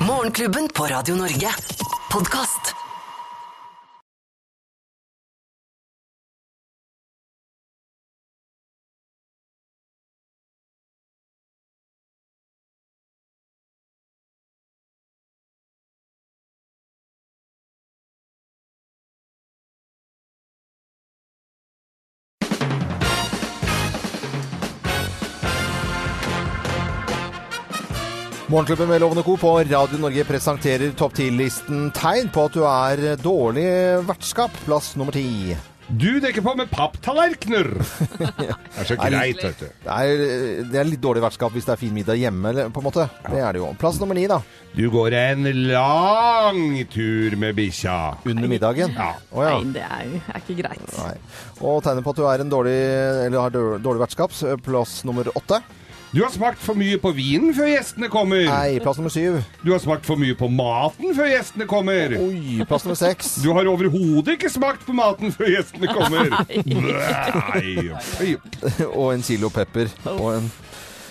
Morgenklubben på Radio Norge. Podkast. Morgenklubben med Lovende Co. på Radio Norge presenterer topp 10-listen tegn på at du er dårlig vertskap. Plass nummer ti. Du dekker på med papptallerkener! Det er så greit, vet du. Det er, det er litt dårlig vertskap hvis det er fin middag hjemme, på en måte. Det er det jo. Plass nummer ni, da. Du går en lang tur med bikkja. Under middagen. Ja. Oh, ja. Nei, det er, jo- er ikke greit. Nei. Og tegner på at du er en dårlig, eller har dårlig vertskap. Plass nummer åtte. Du har smakt for mye på vinen før gjestene kommer. Nei, plass nummer syv. Du har smakt for mye på maten før gjestene kommer. Oi, plass nummer seks. Du har overhodet ikke smakt på maten før gjestene kommer. Nei. Nei. Og en kilo pepper. Og en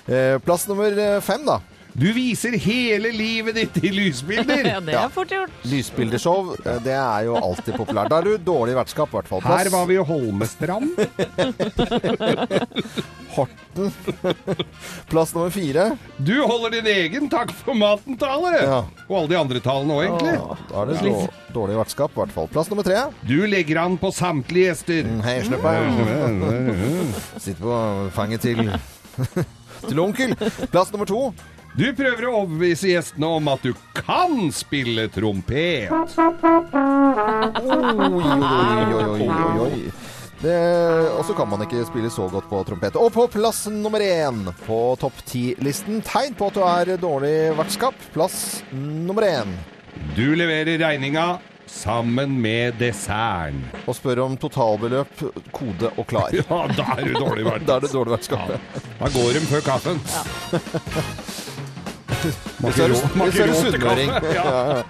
eh, Plass nummer eh, fem, da. Du viser hele livet ditt i lysbilder. Ja, det er fort gjort. Lysbildeshow. Det er jo alltid populært. Da er du dårlig vertskap, i hvert fall. Her var vi i Holmestrand. Horten. Plass nummer fire. Du holder din egen takk for maten-tale. Ja. Og alle de andre talene òg, egentlig. Da er det ja. dårlig vertskap, i hvert fall. Plass nummer tre. Du legger an på samtlige gjester. Hei, slipp meg. Sitter på fanget til til onkel. Plass nummer to. Du prøver å overbevise gjestene om at du kan spille trompet. Oi, oi, oi, oi, oi, og så kan man ikke spille så godt på trompet. Og på plass nummer én på topp ti-listen tegn på at du er dårlig vertskap. Plass nummer én. Du leverer regninga sammen med desserten. Og spør om totalbeløp, kode og klar. Ja, da er du dårlig vertskap. Da er det dårlig vertskap. Da går de før kaffen. Hvis sunnmøring. ja. Ja, ja.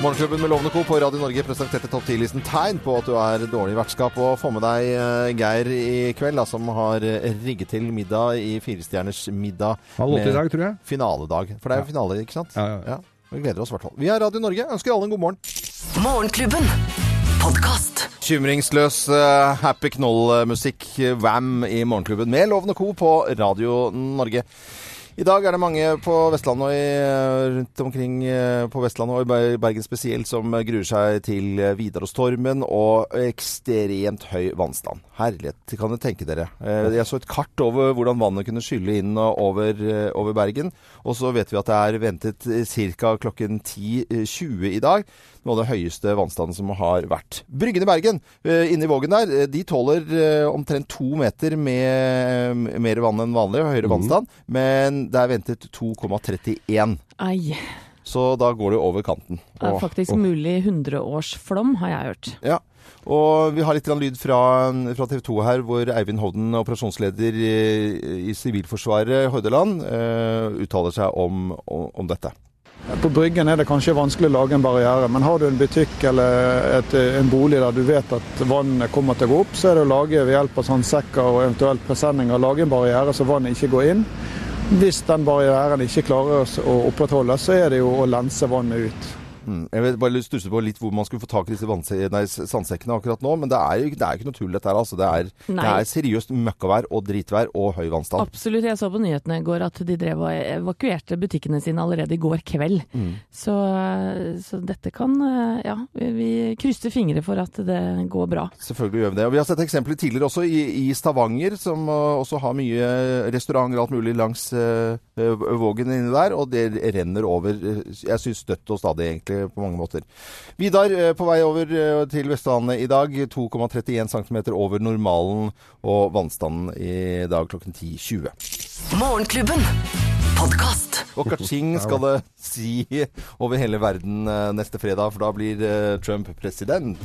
Morgenklubben med Lovende Co. på Radio Norge presenterte topp 10-listen tegn på at du er dårlig vertskap. Og få med deg eh, Geir i kveld, da, som har eh, rigget til middag i Firestjerners middag. Halv åtte i dag, tror jeg. Finaledag. For det er jo finale, ikke sant? Ja, ja, ja. Vi gleder oss i hvert fall. Vi er Radio Norge. Ønsker alle en god morgen. Morgenklubben. Podcast. Bekymringsløs uh, happy knoll-musikk, uh, Wam, i Morgenklubben med Lovende Co. på Radio Norge. I dag er det mange på Vestlandet og i, eh, rundt omkring eh, på Vestlandet og i Bergen spesielt som eh, gruer seg til Nidarostormen og ekstremt høy vannstand. Herlighet, kan dere tenke dere. Jeg så et kart over hvordan vannet kunne skylle inn over, over Bergen. Og så vet vi at det er ventet ca. klokken 10.20 i dag. Noe av det høyeste vannstanden som har vært. Bryggen i Bergen, eh, inne i Vågen der, eh, de tåler eh, omtrent to meter med mer vann enn vanlig, høyere vannstand. Men det er ventet 2,31. Ai. Så da går det over kanten. Det er faktisk og- mulig hundreårsflom, har jeg hørt. Ja. Og vi har litt lyd fra, fra TV 2 her, hvor Eivind Hovden, operasjonsleder i, i Sivilforsvaret Hordaland, uh, uttaler seg om, om, om dette. På Bryggen er det kanskje vanskelig å lage en barriere, men har du en butikk eller et, en bolig der du vet at vannet kommer til å gå opp, så er det å lage ved hjelp av sandsekker og eventuelt presenninger, lage en barriere så vannet ikke går inn. Hvis den barrieren ikke klarer å opprettholdes, så er det jo å lense vannet ut. Mm. Jeg vet, bare stusser på litt hvor man skulle få tak i disse nei, sandsekkene akkurat nå, men det er jo det er ikke noe tull dette her. Altså. Det, er, det er seriøst møkkavær og dritvær og høy vannstand. Absolutt. Jeg så på nyhetene i går at de drev og evakuerte butikkene sine allerede i går kveld. Mm. Så, så dette kan Ja, vi krysser fingre for at det går bra. Selvfølgelig gjør vi det. Og vi har sett eksempler tidligere også i, i Stavanger, som uh, også har mye restauranter og alt mulig langs øh, Vågen inni der, og det renner over. Jeg syns støtt og stadig, egentlig, på mange måter. Vidar uh, på vei over uh, til Vestlandet i dag. 2,31 cm over normalen, og vannstanden i dag klokken 10.20. Morgenklubben. Podkast. Og kaching skal det si over hele verden neste fredag, for da blir Trump president.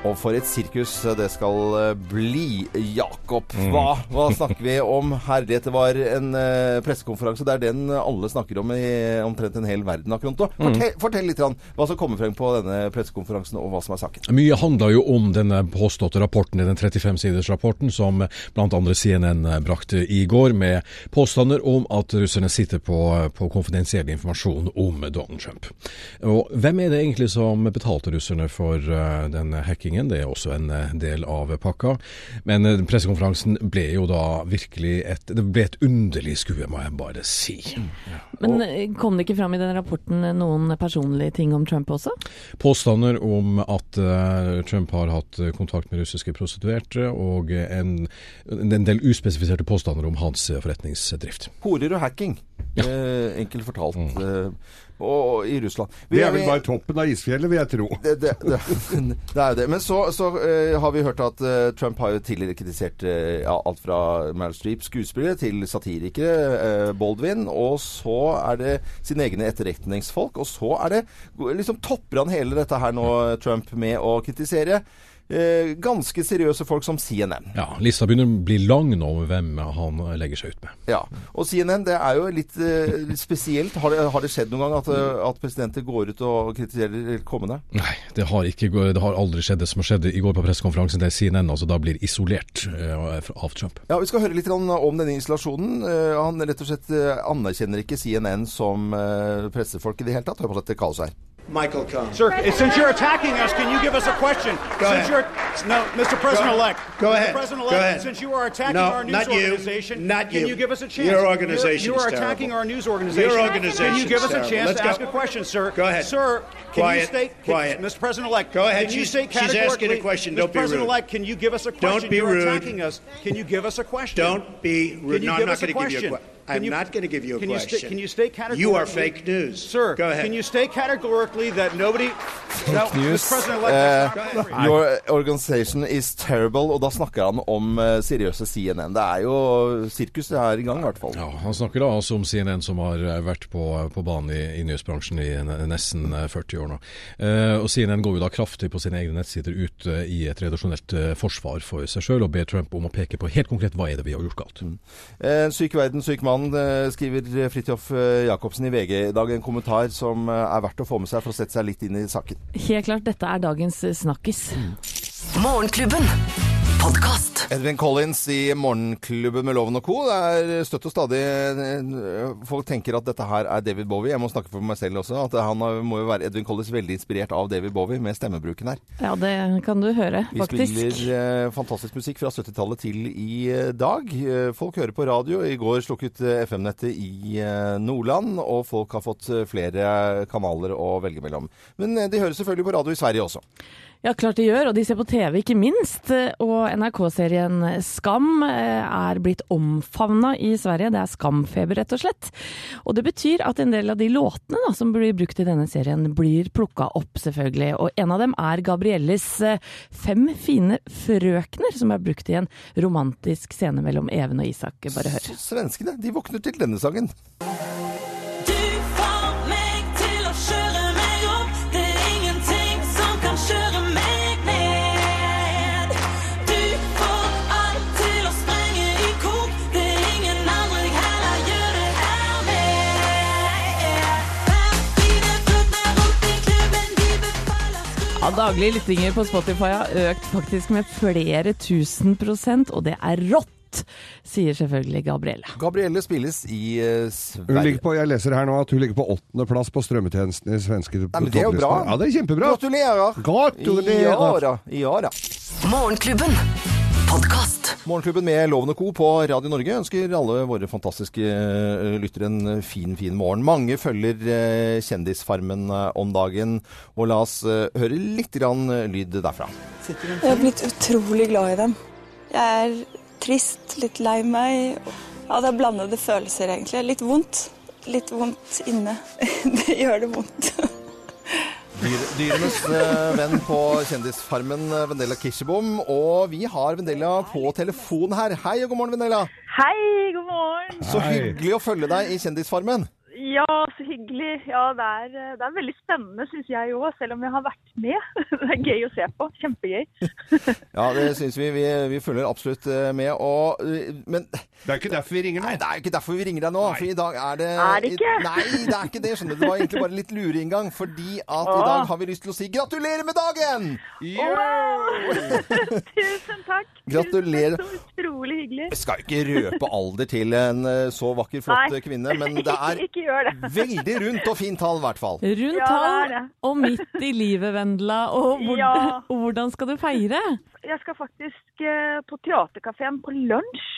Og for et sirkus det skal eh, bli, Jakob. Hva, hva snakker vi om? her? det var en eh, pressekonferanse. Det er den alle snakker om i omtrent en hel verden akkurat nå. Fortell, fortell litt om hva som kommer frem på denne pressekonferansen, og hva som er saken. Mye handler jo om denne påståtte rapporten, den 35-siders rapporten som bl.a. CNN brakte i går, med påstander om at russerne sitter på, på konfidensiell informasjon om Donald Trump. Og hvem er det egentlig som betalte russerne for eh, den hackingen? Det er også en eh, del av pakka. Men eh, pressekonferansen ble jo da virkelig et Det ble et underlig skue, må jeg bare si. Men eh, kom det ikke fram i den rapporten noen personlige ting om Trump også? Påstander om at Trump har hatt kontakt med russiske prostituerte, og en, en del uspesifiserte påstander om hans forretningsdrift. Horer og hacking, eh, enkelt fortalt, eh, og, i Russland. Vi- Det er vel bare toppen av isfjellet, vil jeg tro. det, det, det, det er jo det. Men så, så uh, har vi hørt at uh, Trump har jo tidligere kritisert uh, alt fra Meryl Streep, skuespillere, til satirikere, Baldwin, og så er det sine egne etterretningsfolk, og så er det liksom topper han hele dette her nå, Trump, med å kritisere ganske seriøse folk som CNN. Ja, Lista begynner å bli lang nå med hvem han legger seg ut med. Ja, og CNN det er jo litt, eh, litt spesielt. Har det, har det skjedd noen gang at, eh, at presidenter går ut og kritiserer kommende? Nei, det har, ikke, det har aldri skjedd. Det som skjedde i går på pressekonferansen, er CNN altså da blir isolert eh, av Trump. Ja, Vi skal høre litt om denne isolasjonen. Eh, han rett og slett eh, anerkjenner ikke CNN som eh, pressefolk i det hele tatt. Hør på dette kaoset her. Michael Cohen. Sir, since you're attacking us, can you give us a question? Go since ahead. you're no, Mr. President-elect. Go Mr. ahead. President-elect, Go ahead. since you are attacking No, our news not you. organization, Not can you. you give us a chance? Your organization you are attacking terrible. our news organization. Your organization Can you give us a chance Let's to ask a question, sir? Go ahead. Sir, can Quiet. you state can, Quiet. Mr. President-elect? Go ahead. Can you She's- state she's asking a categorically- question. Mr. Don't be rude. President-elect, can you give us a question? Don't be you're rude. attacking us. Can you give us a question? Don't be rude. You No, I'm not going to give you a question? I'm you- not going to give you a can you question. sta- can you state categorically? You are fake news. Sir, Go ahead. can you state categorically that nobody... no, news. Free. your organization is terrible. Og da snakker han om uh, seriøse CNN. Det er jo sirkus det er i gang, i hvert fall. Ja, Han snakker da altså om CNN som har eh, vært på, på banen i, i nyhetsbransjen i nesten eh, 40 år nå. Uh, og CNN går jo da kraftig på sine egne nettsider ut i et redaksjonelt forsvar for seg sjøl, og ber Trump om å peke på helt konkret hva er det vi har gjort galt. Mm. En syk verden, syk mann, eh, skriver Fridtjof eh, Jacobsen i VG i dag. En kommentar som eh, er verdt å få med seg for å sette seg litt inn i saken. Helt klart, dette er dagens eh, snakkis. Morgenklubben. Podkast. Edvin Collins i Morgenklubben med Loven og Co. Det er støtt og stadig eh, Folk tenker at dette her er David Bowie. Jeg må snakke for meg selv også. At han må jo være Edvin Collins veldig inspirert av David Bowie med stemmebruken her. Ja, det kan du høre, faktisk. Vi spiller eh, fantastisk musikk fra 70-tallet til i eh, dag. Folk hører på radio. I går slukket FM-nettet i Nordland, og folk har fått flere kanaler å velge mellom. Men de hører selvfølgelig på radio i Sverige også. Ja, klart de gjør, og de ser på TV ikke minst. Og NRK-serien Skam eh, er blitt omfavna i Sverige. Det er skamfeber, rett og slett. Og det betyr at en del av de låtene da, som blir brukt i denne serien, blir plukka opp, selvfølgelig. Og en av dem er Gabrielles eh, Fem fine frøkner, som er brukt i en romantisk scene mellom Even og Isak. Bare hør. Svenskene de våkner til denne sangen. Daglige lyttinger på Spotify har økt faktisk med flere tusen prosent, og det er rått, sier selvfølgelig Gabrielle. Gabrielle spilles i uh, Hun Sverige. ligger på, jeg leser her nå at hun ligger på åttendeplass på strømmetjenesten i svenske Nei, men det er jo bra. Ja, det er kjempebra. Gratulerer! Gratulerer. Ja da. Ja da. Morgenklubben. Podkast. Morgenklubben med Loven og Co. på Radio Norge ønsker alle våre fantastiske eh, lyttere en fin, fin morgen. Mange følger eh, Kjendisfarmen eh, om dagen, og la oss eh, høre litt grann eh, lyd derfra. Jeg har blitt utrolig glad i dem. Jeg er trist, litt lei meg. Ja, det er blandede følelser, egentlig. Litt vondt. Litt vondt inne. Det gjør det vondt. Dyr, dyrenes uh, venn på Kjendisfarmen, eh, Vendela Kirsebom. Og vi har Vendela på telefon her. Hei og god morgen, Vendela. Hei, god morgen. Så hyggelig å følge deg i Kjendisfarmen. Ja, så hyggelig. Ja, det er, eh, det er veldig spennende, syns jeg òg, selv om jeg har vært med. Det er gøy å se på. Kjempegøy. Ja, det syns vi. vi. Vi følger absolutt eh, med. Og, eh, men Det er ikke derfor vi ringer deg. Nei, det er ikke derfor vi ringer deg nå. For i dag er det Er det ikke? Nei, det er ikke det. skjønner du. Det var egentlig bare litt lureinngang. Fordi at i dag har vi lyst til å si gratulerer med dagen! Tusen takk. Gratulerer. Tusen, så utrolig hyggelig. Jeg skal ikke røpe alder til en så vakker, flott Nei. kvinne, men det er Ikke gjør det. veldig rundt og fint tall, i hvert fall. Rundt Ja, tall og midt i livet, Vendela. Og, hvor, Ja. hvordan skal du feire? Jeg skal faktisk eh, på Teaterkafeen på lunsj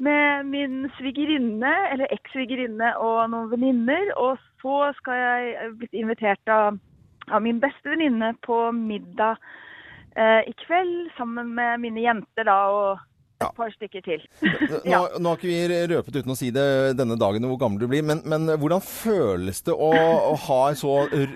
med min svigerinne, eller eks-svigerinne og noen venninner. Og så skal jeg bli blitt invitert av, av min beste venninne på middag eh, i kveld sammen med mine jenter da, og et par stykker til. Ja. nå har ikke vi røpet uten å si det denne dagen hvor gammel du blir, men, men hvordan føles det å, å ha så,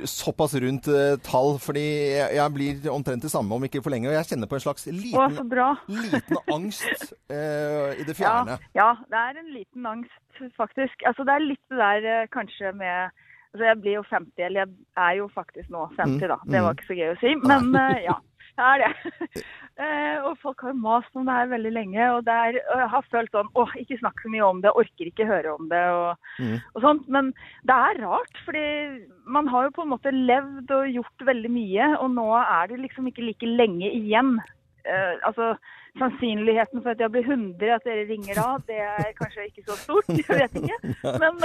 såpass rundt uh, tall? Fordi jeg, jeg blir omtrent det samme om ikke for lenge, og jeg kjenner på en slags liten, Å, liten angst uh, i det fjerne. ja, det er en liten angst, faktisk. Altså, det er litt det der uh, kanskje med Altså, jeg blir jo 50, eller jeg er jo faktisk nå 50, da. Det var mm. ikke så gøy å si, men ja. Er det. Eh, og folk har mast om det her veldig lenge, og, det er, og jeg har følt sånn åh, ikke snakk så mye om det, orker ikke høre om det og, Mm. og sånt. Men det er rart, fordi man har jo på en måte levd og gjort veldig mye, og nå er det liksom ikke like lenge igjen. Uh, altså, Sannsynligheten for at jeg blir 100, at dere ringer av, det er kanskje ikke så stort. Jeg vet ikke. Men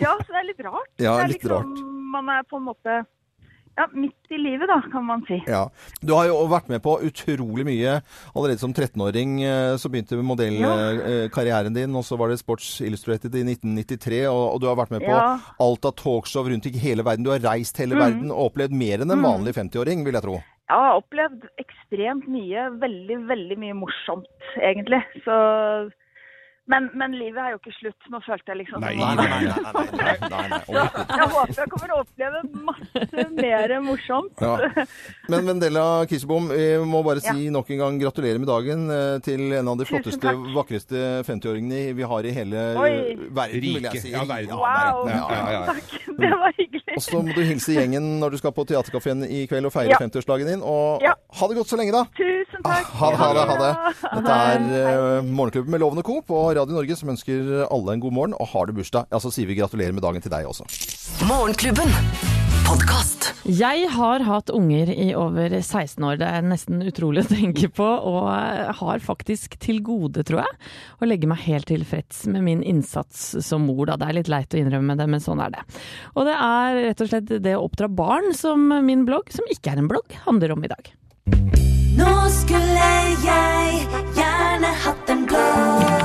ja, så det er litt rart. Ja, det er litt liksom, Man er på en måte ja, midt i livet, da, kan man si. Ja. Du har jo vært med på utrolig mye. Allerede som 13-åring eh, så begynte modellkarrieren din, og så var det Sports Illustrated i 1993, og, du har vært med på Ja. alt av talkshow rundt i hele verden. Du har reist hele Mm. verden og opplevd mer enn en Mm. vanlig 50-åring, vil jeg tro. Ja, jeg har opplevd ekstremt mye. Veldig, veldig mye morsomt, egentlig. Så men, men livet er jo ikke slutt. Nå følte jeg liksom Nei, nei, nei, nei, nei, nei, nei, Så jeg håper jeg kommer til å oppleve masse mer morsomt. Ja. Men Vendela Kirsebom, vi må bare si nok en gang gratulerer med dagen eh, til en av de flotteste, vakreste 50-åringene vi har i hele Oi. verden, vil jeg si. Ja, verden. Wow, Ja, ja, ja. takk. Det var hyggelig. Og så må du hilse gjengen når du skal på Theatercaféen i kveld og feire Ja. 50-årsdagen din. Og Ja. ha det godt så lenge, da. Tusen takk. Ha det, ha det. ha det. Dette er uh, Morgenklubben med Loven og Co. på Radio Norge som ønsker alle en god morgen. Og har du bursdag, ja, så sier vi gratulerer med dagen til deg også. Morgenklubben. Podcast. Jeg har hatt unger i over 16 år, det er nesten utrolig å tenke på, og har faktisk til gode, tror jeg, å legge meg helt tilfreds med min innsats som mor. Da. Det er litt leit å innrømme det, men sånn er det. Og det er rett og slett det å oppdra barn som min blogg, som ikke er en blogg, handler om i dag. Nå skulle jeg gjerne hatt en blogg.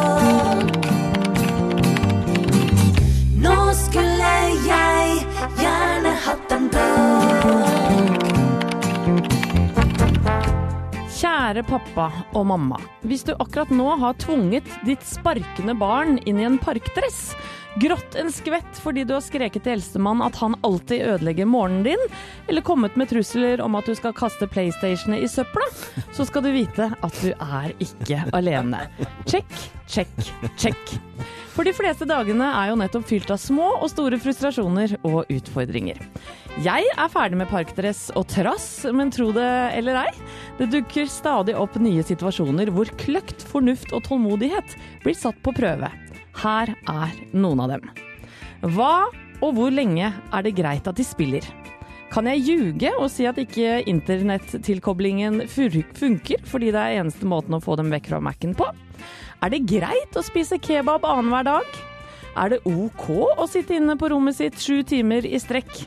Kjære pappa og mamma. Hvis du akkurat nå har tvunget ditt sparkende barn inn i en parkdress, grått en skvett fordi du har skreket til eldstemann at han alltid ødelegger morgenen din, eller kommet med trusler om at du skal kaste PlayStationet i søpla, så skal du vite at du er ikke alene. Check, check, check. For de fleste dagene er jo nettopp fylt av små og store frustrasjoner og utfordringer. Jeg er ferdig med parkdress og trass, men tro det eller ei, det dukker stadig opp nye situasjoner hvor kløkt, fornuft og tålmodighet blir satt på prøve. Her er noen av dem. Hva og hvor lenge er det greit at de spiller? Kan jeg ljuge og si at ikke internettilkoblingen funker fordi det er eneste måten å få dem vekk fra Mac-en på? Er det greit å spise kebab annenhver dag? Er det OK å sitte inne på rommet sitt sju timer i strekk?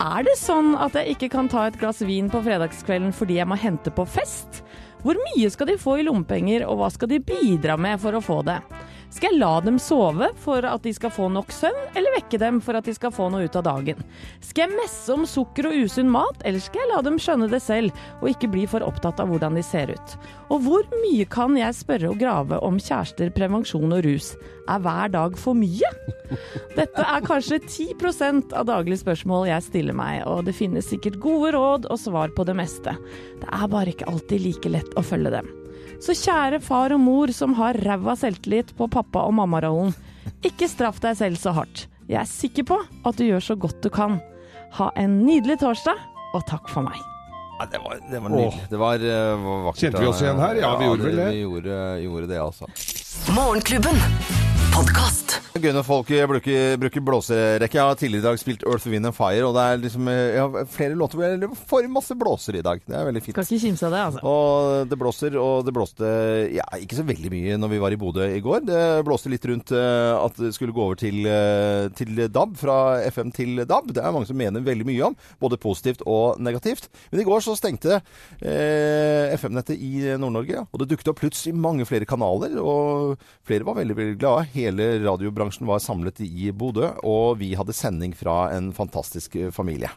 Er det sånn at jeg ikke kan ta et glass vin på fredagskvelden fordi jeg må hente på fest? Hvor mye skal de få i lommepenger, og hva skal de bidra med for å få det? Skal jeg la dem sove for at de skal få nok søvn, eller vekke dem for at de skal få noe ut av dagen? Skal jeg messe om sukker og usunn mat, eller skal jeg la dem skjønne det selv, og ikke bli for opptatt av hvordan de ser ut? Og hvor mye kan jeg spørre og grave om kjærester, prevensjon og rus? Er hver dag for mye? Dette er kanskje 10% av daglige spørsmål jeg stiller meg, og det finnes sikkert gode råd og svar på det meste. Det er bare ikke alltid like lett å følge dem. Så kjære far og mor som har ræva selvtillit på pappa- og mammarollen, ikke straff deg selv så hardt. Jeg er sikker på at du gjør så godt du kan. Ha en nydelig torsdag, og takk for meg. Ja, det, var, det var nydelig. Det var, uh, vakkert. Kjente vi oss igjen her? Ja, vi gjorde vel det. Vi gjorde, gjorde det, altså. Morgenklubben. Podkast. Gunnar Folke folk bruker, bruker blåserekke. Jeg har tidligere i dag spilt Earth, Wind and Fire, og det er liksom eh, jeg har flere låter hvor jeg får masse blåser i dag. Det er veldig fint. Kan ikke kimse av det, altså. Og det blåser, og det blåste ja, ikke så veldig mye når vi var i Bodø i går. Det blåste litt rundt eh, at det skulle gå over til, eh, til DAB, fra FM til DAB. Det er mange som mener veldig mye om, både positivt og negativt. Men i går så stengte eh, FM-nettet i Nord-Norge, og det dukket opp plutselig mange flere kanaler, og flere var veldig, veldig glade. Hele radiobransjen var samlet i Bodø, og vi hadde sending fra en fantastisk eh, familie.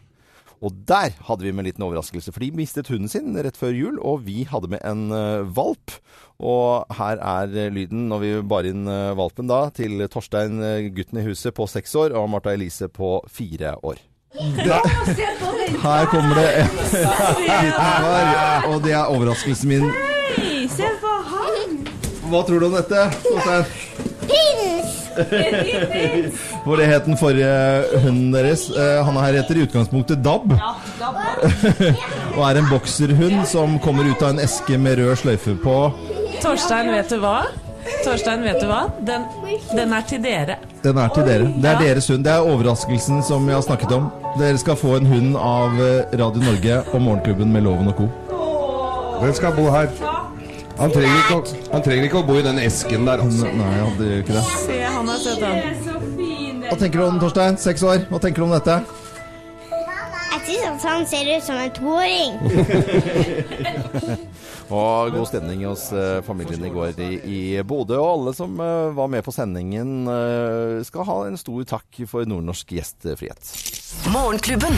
Og der hadde vi med en liten overraskelse, for de mistet hunden sin rett før jul, og vi hadde med en eh, valp. Og her er eh, lyden når vi bar inn valpen da, til Torstein, gutten i huset på seks år, og Martha Elise på fire år. Her kommer det en liten og det er overraskelsen min. Hei, Se på han! Hva tror du om dette, Torstein? Pins! Hvor det het den forrige hunden deres. Eh, Han her heter i utgangspunktet Dab. og er en bokserhund som kommer ut av en eske med rød sløyfe på. Torstein, vet du hva? Torstein, vet du hva? Den, den er til dere. Den er til dere. Det er deres hund. Det er overraskelsen som vi har snakket om. Dere skal få en hund av eh, Radio Norge og Morgenklubben med Loven og co. Den skal bo her. Han trenger, ikke, å- han trenger ikke å bo i den esken der, altså. Nei, han gjør ikke det. Se, han er søt, han. Hva tenker du om Torstein? Seks år. Hva tenker du om dette? Jeg syns at han ser ut som en toåring. Og god stemning hos eh, familien i går i, i Bodø. Og alle som eh, var med på sendingen, eh, skal ha en stor takk for nordnorsk gjestfrihet. Morgenklubben.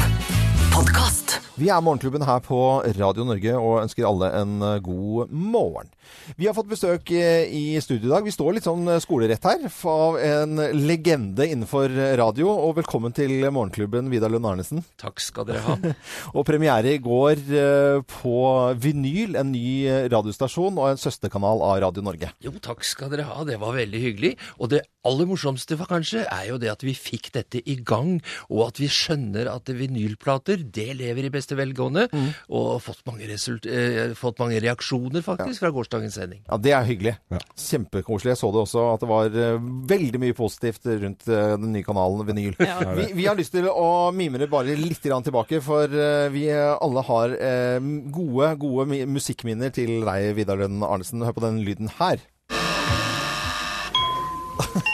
Vi er Morgenklubben her på Radio Norge og ønsker alle en eh, god morgen. Vi har fått besøk eh, i studio i dag. Vi står litt sånn eh, skolerett her av en legende innenfor radio. Og velkommen til Morgenklubben, Vidar Lund Arnesen. Takk skal dere ha. Og premiere i går på Vinyl, en ny radiostasjon og en søsterkanal av Radio Norge. Jo, takk skal dere ha. Det var veldig hyggelig. Og det aller morsomste var kanskje, er jo det at vi fikk dette i gang, og at vi skjønner at vinylplater, det lever i beste velgående. Og fått mange, result eh, fått mange reaksjoner, faktisk, fra gårsdagens sending. Ja, Det er hyggelig. Kjempekoselig. Jeg så det også at det var uh, veldig mye positivt rundt uh, den nye kanalen Vinyl. Ja. Vi, vi har lyst til å mimre bare litt tilbake, for uh, vi alle har gode, gode musikkminner til deg, Vidar Lønn Arnesen. Hør på den lyden her.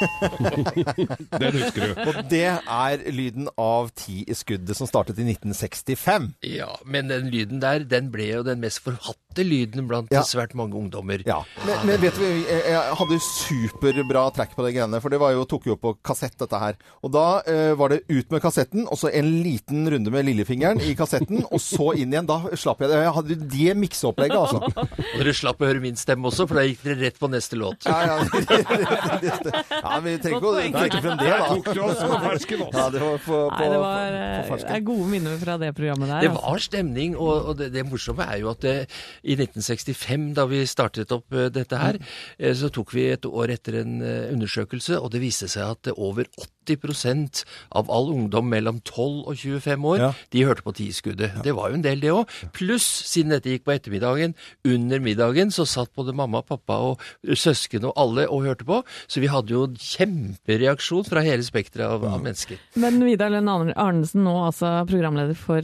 Den husker du. Og det er lyden av Ti i skuddet, som startet i 1965. Ja, men den lyden der, den ble jo den mest forhatte lyden blant Ja. svært mange ungdommer. Ja. Men, men vet du, jeg, jeg hadde superbra track på de greiene, for det var jo, tok jo opp på kassett, dette her. Og da eh, var det ut med kassetten, og så en liten runde med lillefingeren i kassetten, og så inn igjen. Da slapp jeg det. Jeg hadde det mikseopplegget, altså. Og dere slapp å høre min stemme også, for da gikk dere rett på neste låt. Ja, ja. ja vi trenger ikke å trekke frem det, da. Tok du oss på fersken, altså. Ja, det var på, på, Nei, det var på, eh, på fersken. det er gode minner fra det programmet der. Det altså. var stemning, og, og det, det morsomme er jo at det, i 1965, da vi startet opp eh, dette her, eh, så tok vi et år etter en eh, undersøkelse, og det viste seg at over 80% av all ungdom mellom 12 og 25 år, Ja. de hørte på Tiskuddet. Det var jo en del, det òg. Pluss, siden dette gikk på ettermiddagen, under middagen så satt både mamma, pappa og søsken og alle og hørte på. Så vi hadde jo en kjempereaksjon fra hele spekteret av, av mennesker. Men Vidar Lønn Arnesen, nå altså programleder for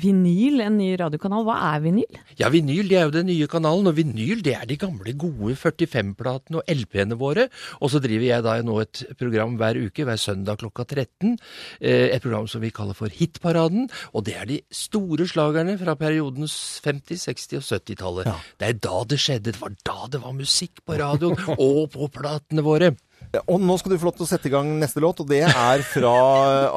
Vinyl, en ny radiokanal. Hva er vinyl? Ja, vinyl det er jo den nye kanalen, og vinyl det er de gamle, gode 45-platene og LP-ene våre. Og så driver jeg da nå et program hver uke, hver søndag klokka 13. eh, Et program som vi kaller for Hitparaden. Og det er de store slagerne fra periodens 50-, 60- og 70-tallet. Det er da det skjedde. Det var da det var musikk på radioen og på platene våre. Og nå skal du få lov til å sette i gang neste låt, og det er fra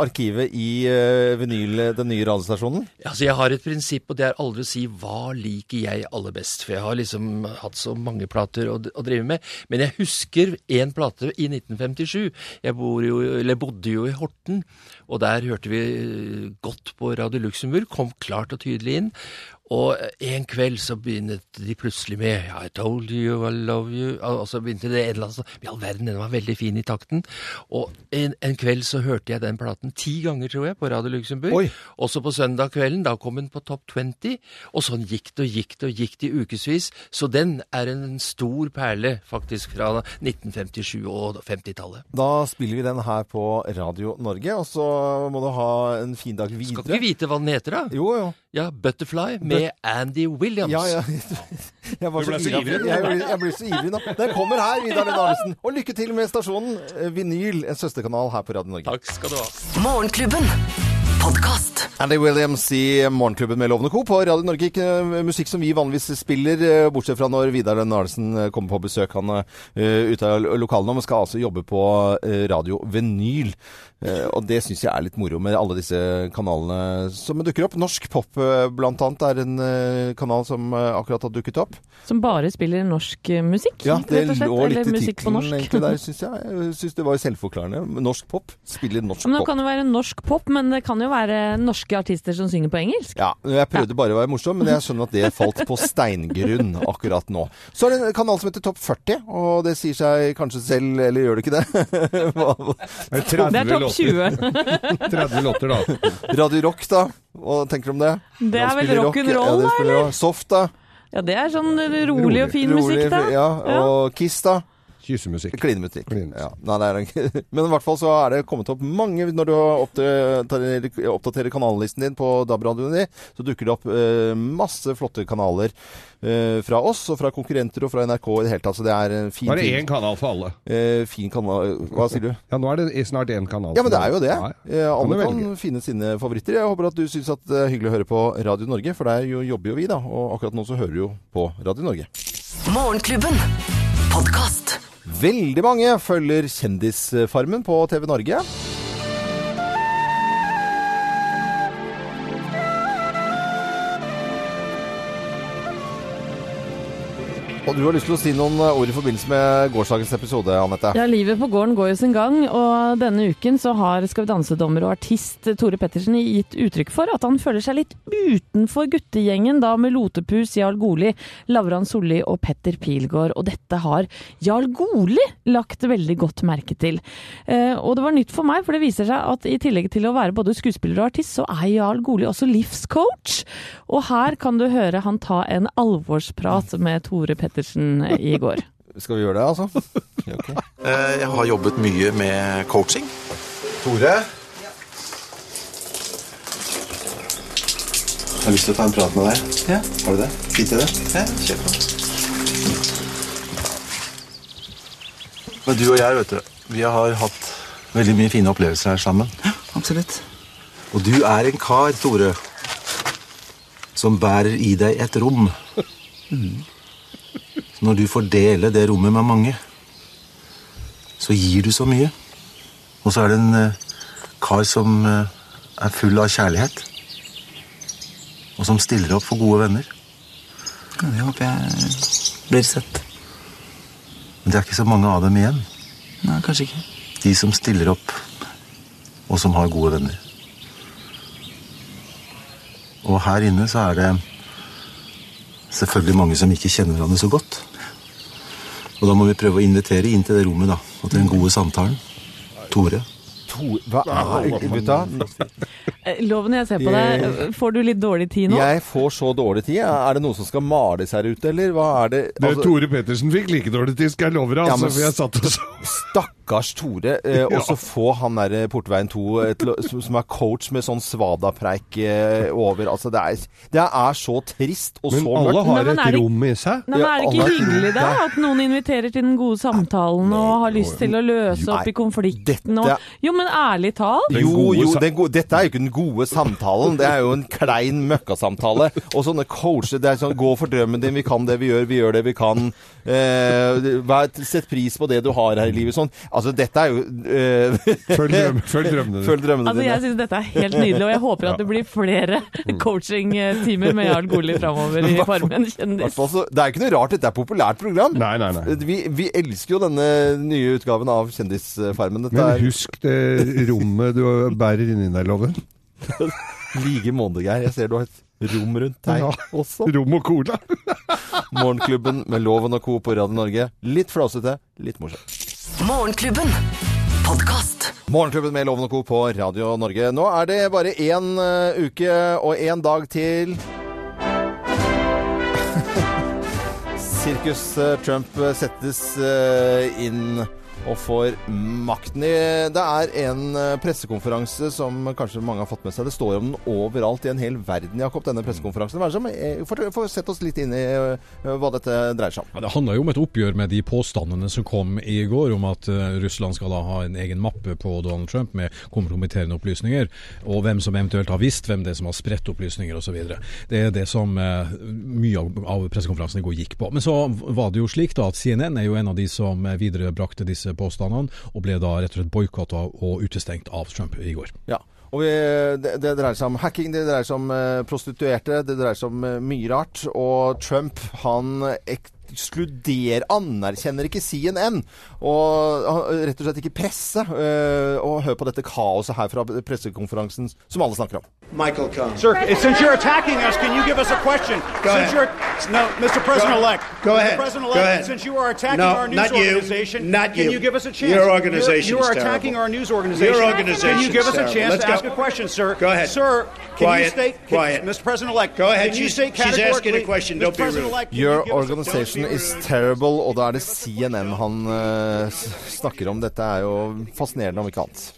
arkivet i eh, Vinyl, den nye radiostasjonen. Altså, jeg har et prinsipp, og det er aldri å si 'hva liker jeg aller best'? For jeg har liksom hatt så mange plater å, å drive med. Men jeg husker én plate i 1957. Jeg jo, bodde jo i Horten, og der hørte vi eh, godt på Radio Luxembourg. Kom klart og tydelig inn. Og en kveld så begynte de plutselig med I told you I love you Og så begynte det en eller annen sånn I all verden, den var veldig fin i takten. Og en, en kveld så hørte jeg den platen ti ganger, tror jeg, på Radio Luxembourg. Oi. Også på søndag kvelden. Da kom den på topp 20. Og sånn gikk det og gikk det og gikk det i ukevis. Så den er en stor perle, faktisk, fra 1957 og 50-tallet. Da spiller vi den her på Radio Norge, og så må du ha en fin dag videre. Skal ikke vi vite hva den heter, da? Jo, jo. Ja, Butterfly med Andy Williams. Ja, ja. Jeg var Du ble så så ivrig. Jeg, ble- jeg blir så ivrig nå. Den kommer her, Vidar Lund Arnesen. Og lykke til med stasjonen eh, Vinyl, en søsterkanal her på Radio Norge. Takk skal du ha. Morgenklubben. Podcast. Andy Williams i Morgenklubben med Lovende Co. på Radio Norge. Ikke eh, musikk som vi vanligvis spiller, eh, bortsett fra når Vidar Lund Arnesen kommer på besøk. Han er uh, ute av lokalene, men skal altså jobbe på Radio Vinyl. Eh, og det syns jeg er litt moro med alle disse kanalene som dukker opp. Norsk Pop eh, blant annet er en eh, kanal som akkurat har dukket opp. Som bare spiller norsk musikk, Ja, det rett og slett. lå litt Eller i musikk på norsk. egentlig der, syns jeg. Jeg syns det var selvforklarende. Norsk pop spiller norsk pop. Men det pop. kan jo være norsk pop, men det kan jo være norske artister som synger på engelsk. Ja, jeg prøvde bare å være morsom, men jeg skjønner at det falt på steingrunn akkurat nå. Så er det en kanal som heter Topp 40, og det sier seg kanskje selv, eller gjør det ikke det? Hva- Det er topp 20. 30 låter, da. Radio Rock, da? Hva tenker du om det? Det er vel rock and ja, roll, da, spiller eller? Soft, da? Ja, det er sånn rolig og fin Rolig, musikk, da. Ja, og Kiss, da? Kyssemusikk. Klinemusikk. Ja. Nei, nei. Men i hvert fall så er det kommet opp mange Når du oppdaterer, oppdaterer kanallisten din på DAB-radioen din, så dukker det opp eh, masse flotte kanaler eh, fra oss og fra konkurrenter og fra NRK i det hele tatt. Så det er en fin Nå er det én kanal for alle. Eh, fin kanal Hva sier du? Ja, nå er det snart én kanal. Ja, men det er jo det. Ja, Eh, Kan alle du kan finne sine favoritter. Jeg håper at du syns det er hyggelig å høre på Radio Norge, for der jo jobber jo vi, da. Og akkurat nå så hører du jo på Radio Norge. Morgenklubben. Podkast. Veldig mange følger Kjendisfarmen på TV Norge. Og du har lyst til å si noen ord i forbindelse med gårsdagens episode, Anette? Ja, livet på gården går jo sin gang, og denne uken så har Skal vi danse-dommer og artist Tore Pettersen gitt uttrykk for at han føler seg litt utenfor guttegjengen, da med Lotepus, Jarl Goli, Lavran Solli og Petter Pilgaard. Og dette har Jarl Goli lagt veldig godt merke til. Eh, og det var nytt for meg, for det viser seg at i tillegg til å være både skuespiller og artist, så er Jarl Goli også livscoach. Og her kan du høre han ta en alvorsprat med Tore Pettersen i går. Skal vi gjøre det, altså? Ok. Eh, Jeg har jobbet mye med coaching. Tore? Jeg har lyst til å ta en prat med deg. Ja. Har du det? Tid til det? Ja, kjør på. Men du og jeg, vet du, vi har hatt veldig mye fine opplevelser her sammen. Ja, absolutt. Og du er en kar, Tore, som bærer i deg et rom. Så når du får dele det rommet med mange, så gir du så mye. Og så er det en eh, kar som eh, er full av kjærlighet. Og som stiller opp for gode venner. Ja, det håper jeg blir sett. Men det er ikke så mange av dem igjen. Nei, kanskje ikke. De som stiller opp, og som har gode venner. Og her inne så er det selvfølgelig mange som ikke kjenner hverandre så godt. Og da må vi prøve å invitere inn til det rommet, da. Og til den gode samtalen. Tore. To, hva er gutta? Eh, Loven jeg ser på deg, får du litt dårlig tid nå? Jeg får så dårlig tid. Er det noe som skal males her ute, eller hva er det? Det Altså- Tore Pettersen fikk like dårlig tid, skal jeg love deg. Ja, Altså, men for jeg satt og så Stakkars Tore. Eh, Og så få han der eh, Portveien 2 et, som er coach med sånn svadapreik eh, over. Altså, det er, det er så trist og Men så mørkt. har alle har et rom i seg. Nei, men Er det ikke hyggelig da, at noen inviterer til den gode samtalen og har lyst til å løse opp i konflikten? Og... Jo, men ærlig talt. Jo, jo, den gode, dette er jo ikke den gode samtalen. Det er jo en klein møkkasamtale. Og sånne coacher, det er sånn Gå for drømmen din, vi kan det vi gjør, vi gjør det vi kan. Eh, vær, sett pris på det du har her i livet. Sånn. Altså, dette er jo eh, Følg drøm- følg drømmene dine. Følg drømmene Altså, Jeg syns dette er helt nydelig, og jeg håper at det blir flere coachingtimer med Jarl Goli framover i Farmen kjendis. Det er ikke noe rart, dette er et populært program. Nei, nei, nei. Vi, vi elsker jo denne nye utgaven av Kjendisfarmen. Dette Men husk det rommet du bærer inni deg, Loven. like måte, Geir. Jeg ser du har et rom rundt deg Ja. også. Rom og cola. Morgenklubben med Loven og Co. på Radio Norge. Litt flåsete, litt morsomt. Morgenklubben. Podkast. Morgenklubben med Loven og Co. på Radio Norge. Nå er det bare én uh, uke og én dag til Sirkus uh, Trump settes uh, inn og får makten. i- Det er en eh, pressekonferanse som kanskje mange har fått med seg. Det står om den overalt i en hel verden, Jakob, denne pressekonferansen. Er eh, Få sett oss litt inn i eh, hva dette dreier seg om. Ja, det handler jo om et oppgjør med de påstandene som kom i går om at Russland skal da ha en egen mappe på Donald Trump med kompromitterende opplysninger, og hvem som eventuelt har visst, hvem det er som har spredt opplysninger osv. Det er det som mye av, pressekonferansen i går gikk på. Men så var det jo slik da at CNN er jo en av de som viderebrakte disse påstandene, og ble da rett og slett boikotta og utestengt av Trump i går. Ja. Og vi, det, det dreier seg om hacking, det dreier seg om eh, prostituerte, det dreier seg om eh, mye rart. Og Trump, han ekskluderer, anerkjenner ikke CNN. Og rett og slett ikke presse. eh, og hør på dette kaoset her fra pressekonferansen som alle snakker om. Michael Cohen. Sir, since you're attacking us, can you give us a question? Go since ahead. you're no, Mr. President-elect. Go Mr. ahead. President-elect, Go ahead. Since you are attacking No, our news not you. organization, Not can you. you give us a chance? Your organization's You're, you are attacking terrible. our news organization. Your Can you give us a chance Let's to go. ask a question, sir? Go ahead. Sir, can Quiet. you state, can- Quiet. Mr. President-elect? Go ahead. Can you She's- state she's asking a question. Don't be rude. Your you organization is terrible, og da er det CNN han uh, snakker om. Dette er jo fascinerende, om ikke annet.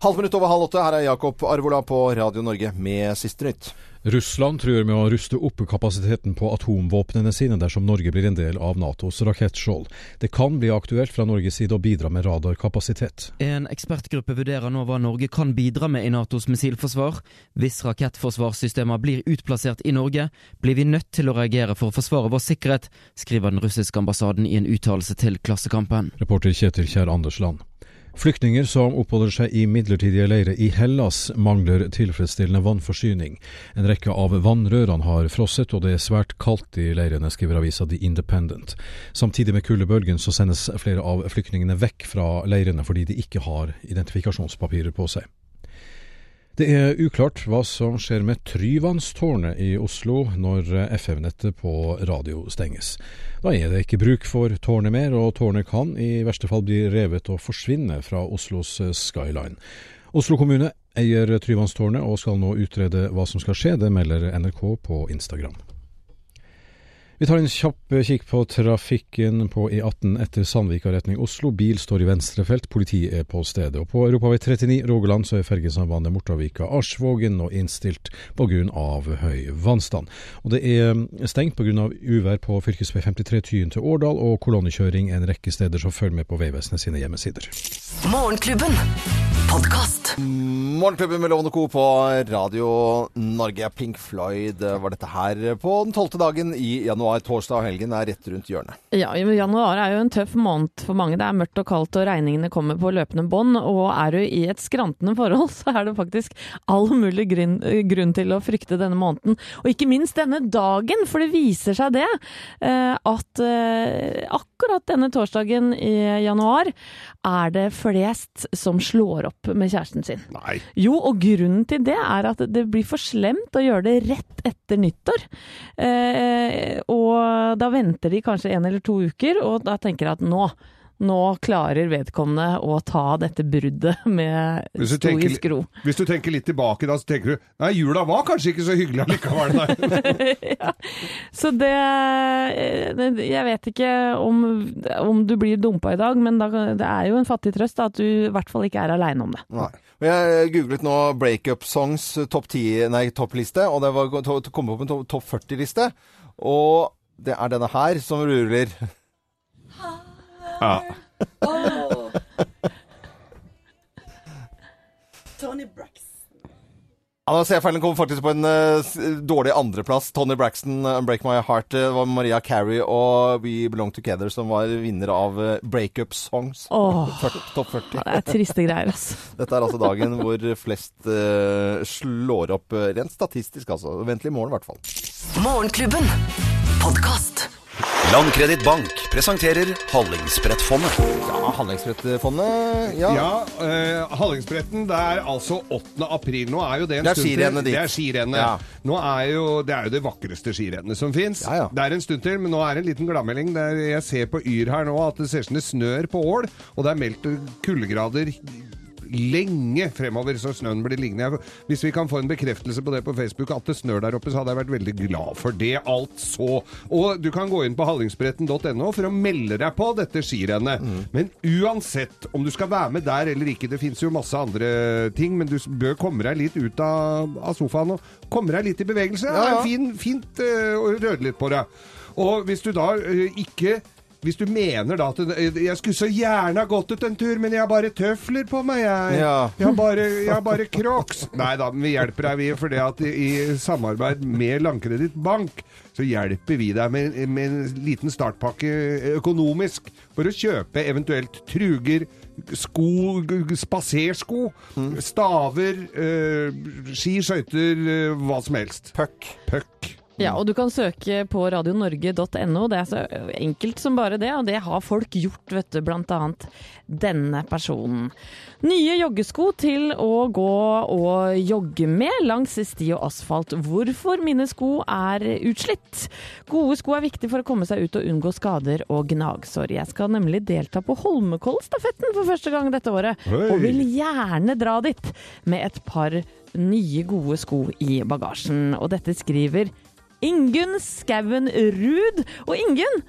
Halvt minutt over halv åtte. Her er Jakob Arvola på Radio Norge med siste nytt. Russland truer med å ruste opp kapasiteten på atomvåpnene sine dersom Norge blir en del av Natos rakettskjold. Det kan bli aktuelt fra Norges side å bidra med radarkapasitet. En ekspertgruppe vurderer nå hva Norge kan bidra med i Natos missilforsvar. Hvis rakettforsvarssystemer blir utplassert i Norge, blir vi nødt til å reagere for å forsvare vår sikkerhet, skriver den russiske ambassaden i en uttalelse til Klassekampen. Reporter Kjetil Kjær Andersland. Flyktninger som oppholder seg i midlertidige leirer i Hellas, mangler tilfredsstillende vannforsyning. En rekke av vannrørene har frosset, og det er svært kaldt i leirene, skriver avisa The Independent. Samtidig med kuldebølgen så sendes flere av flyktningene vekk fra leirene fordi de ikke har identifikasjonspapirer på seg. Det er uklart hva som skjer med Tryvannstårnet i Oslo når FM-nettet på radio stenges. Da er det ikke bruk for tårnet mer, og tårnet kan i verste fall bli revet og forsvinne fra Oslos skyline. Oslo kommune eier Tryvannstårnet og skal nå utrede hva som skal skje, det melder NRK på Instagram. Vi tar en kjapp kikk på trafikken på E18 etter Sandvika retning Oslo. Bil står i venstrefelt, politiet er på stedet. Og på Europavei 39 Rogaland så er fergesambandet Mortavika-Arsvågen nå innstilt pga. høy vannstand. Og det er stengt pga. uvær på fv. 53 Tyen til Årdal og kolonnekjøring en rekke steder, så følg med på Vegvesenet sine hjemmesider. Morgenklubben. Morgenklubben med Lovende Co. på Radio Norge. Pink Floyd var dette her på den tolvte dagen i januar. Torsdag og helgen er rett rundt hjørnet. Ja, januar er jo en tøff måned for mange. Det er mørkt og kaldt og regningene kommer på løpende bånd. Og er du i et skrantende forhold, så er det faktisk all mulig grunn, grunn til å frykte denne måneden. Og ikke minst denne dagen, for det viser seg det eh, at eh, akkurat denne torsdagen i januar er det flest som slår opp med kjæresten sin. Nei. Jo, og grunnen til det er at det blir for slemt å gjøre det rett etter nyttår. Eh, og da venter de kanskje en eller to uker, og da tenker de at nå nå klarer vedkommende å ta dette bruddet med stoisk ro. hvis du tenker litt tilbake da, så tenker du Nei, jula var kanskje ikke så hyggelig allikevel, nei. ja. Så det det- Jeg vet ikke om, om du blir dumpa i dag, men da, det er jo en fattig trøst da, at du i hvert fall ikke er aleine om det. Nei. Jeg googlet nå breakup songs eh, topp 10, nei, toppliste, og det var kom opp en to- topp 40-liste. Og det er denne her som ruller. Ja. Tony Braxton. Ja, da ser jeg feil. Den kom faktisk på en uh, dårlig andreplass. Tony Braxton, uh, 'Break My Heart'. eh, Det var Maria Carey og 'We Belong Together' som var vinner av uh, breakup songs. Oh, 40, topp 40. Det er triste greier, altså. Dette er altså dagen hvor flest uh, slår opp, eh, rent statistisk altså. Vent til i morgen i hvert fall. Morgenklubben. Podkast. Landkreditt Bank presenterer Hallingsbrettfondet. Ja, Hallingsbrettfondet, ja. Ja, uh, Hallingsbretten, det er altså 8. april. Nå er jo det en Det er stund til. dit. Det er skirennet. Ja. Nå er jo, det er jo det vakreste skirennet som fins. Det er en stund til, men nå er det en liten gladmelding. Jeg ser på Yr her nå at det ser ut som det snør på Ål, og det er meldt kuldegrader lenge fremover, så snøen blir liggende. Hvis vi kan få en bekreftelse på det på Facebook, at det snør der oppe, så hadde jeg vært veldig glad for det, altså. Og du kan gå inn på hallingsbretten.no for å melde deg på dette skirennet. Men uansett om du skal være med der eller ikke, det fins jo masse andre ting, men du bør komme deg litt ut av, av sofaen og komme deg litt i bevegelse. Ja, ja. er fin, fint å å røre litt på deg. Og hvis du da uh, ikke hvis du mener da at jeg skulle så gjerne ha gått ut en tur, men jeg har bare tøfler på meg, jeg. Ja. Jeg har bare, jeg har bare crocs. Nei da, men vi hjelper deg, vi. For det at i, samarbeid med Landkreditt Bank, så hjelper vi deg med, med en liten startpakke økonomisk for å kjøpe eventuelt truger, sko, spasersko, staver, øh, ski, skøyter, øh, hva som helst. Puck. Puck. Ja, og du kan søke på radionorge.no. Det er så enkelt som bare det, og det har folk gjort, vet du. Blant annet denne personen. Nye joggesko til å gå og jogge med langs sti og asfalt. Hvorfor mine sko er utslitt? Gode sko er viktig for å komme seg ut og unngå skader og gnagsår. Jeg skal nemlig delta på Holmenkollstafetten for første gang dette året, Hei. og vil gjerne dra dit med et par nye, gode sko i bagasjen. Og dette skriver Ingunn Skauen Ruud. Og Ingunn,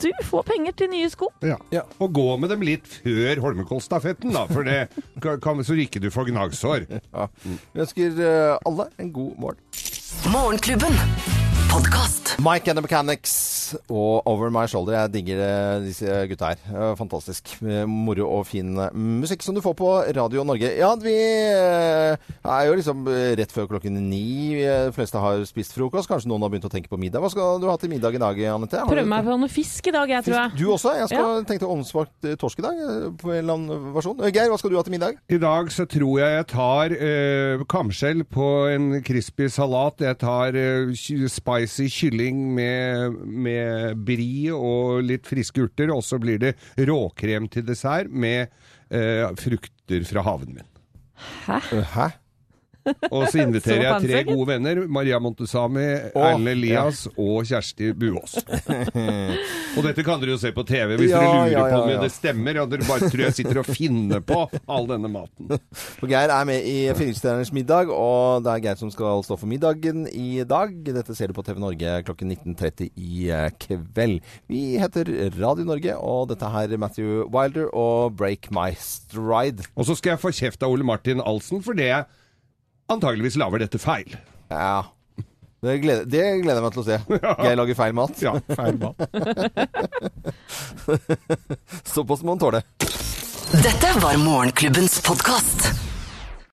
du får penger til nye sko. Ja. Og gå med dem litt før Holmenkollstafetten, da, for det kan, så ikke du får gnagsår. Ja. Vi ønsker eh, alle en god morgen. Morgenklubben. Podkast. Mike and the Mechanics og Over My Shoulder. Jeg digger eh, disse gutta her. Eh, Fantastisk. Eh, Moro og fin musikk som du får på Radio Norge. Ja, vi er jo liksom rett før klokken ni. De fleste har spist frokost. Kanskje noen har begynt å tenke på middag. Hva skal du ha til middag i dag, Anette? Prøve meg på noe fisk i dag, jeg, tror jeg. Du også? Jeg skal tenkte ovnsbakt eh, torsk i dag. På en eller annen versjon. Geir, hva skal du ha til middag? I dag så tror jeg jeg tar eh, kamskjell på en crispy salat. Jeg tar eh, ky- spicy kylling med, med bri og litt friske urter. Og så blir det råkrem til dessert med eh, frukter fra haven min. Hæ? Hæ? Og så inviterer Så jeg tre gode venner. Maria Montesami, Erlend Elias og Kjersti Buås. og dette kan dere jo se på TV hvis Ja, dere lurer ja, ja, på om ja. det stemmer. Og dere bare tror jeg sitter og finner på all denne maten. For Geir er med i Filmstjerners middag, og det er Geir som skal stå for middagen i dag. Dette ser du på TV Norge klokken 19.30 i eh, kveld. Vi heter Radio Norge, og dette her er Matthew Wilder og Break My Stride. Og så skal jeg få kjeft av Ole Martin Alsen fordi jeg antageligvis lager dette feil. Ja. Det gleder, det gleder jeg meg til å se. Jeg lager feil mat. Ja, feil mat. Såpass må han tåle. Dette var Morgenklubbens podkast.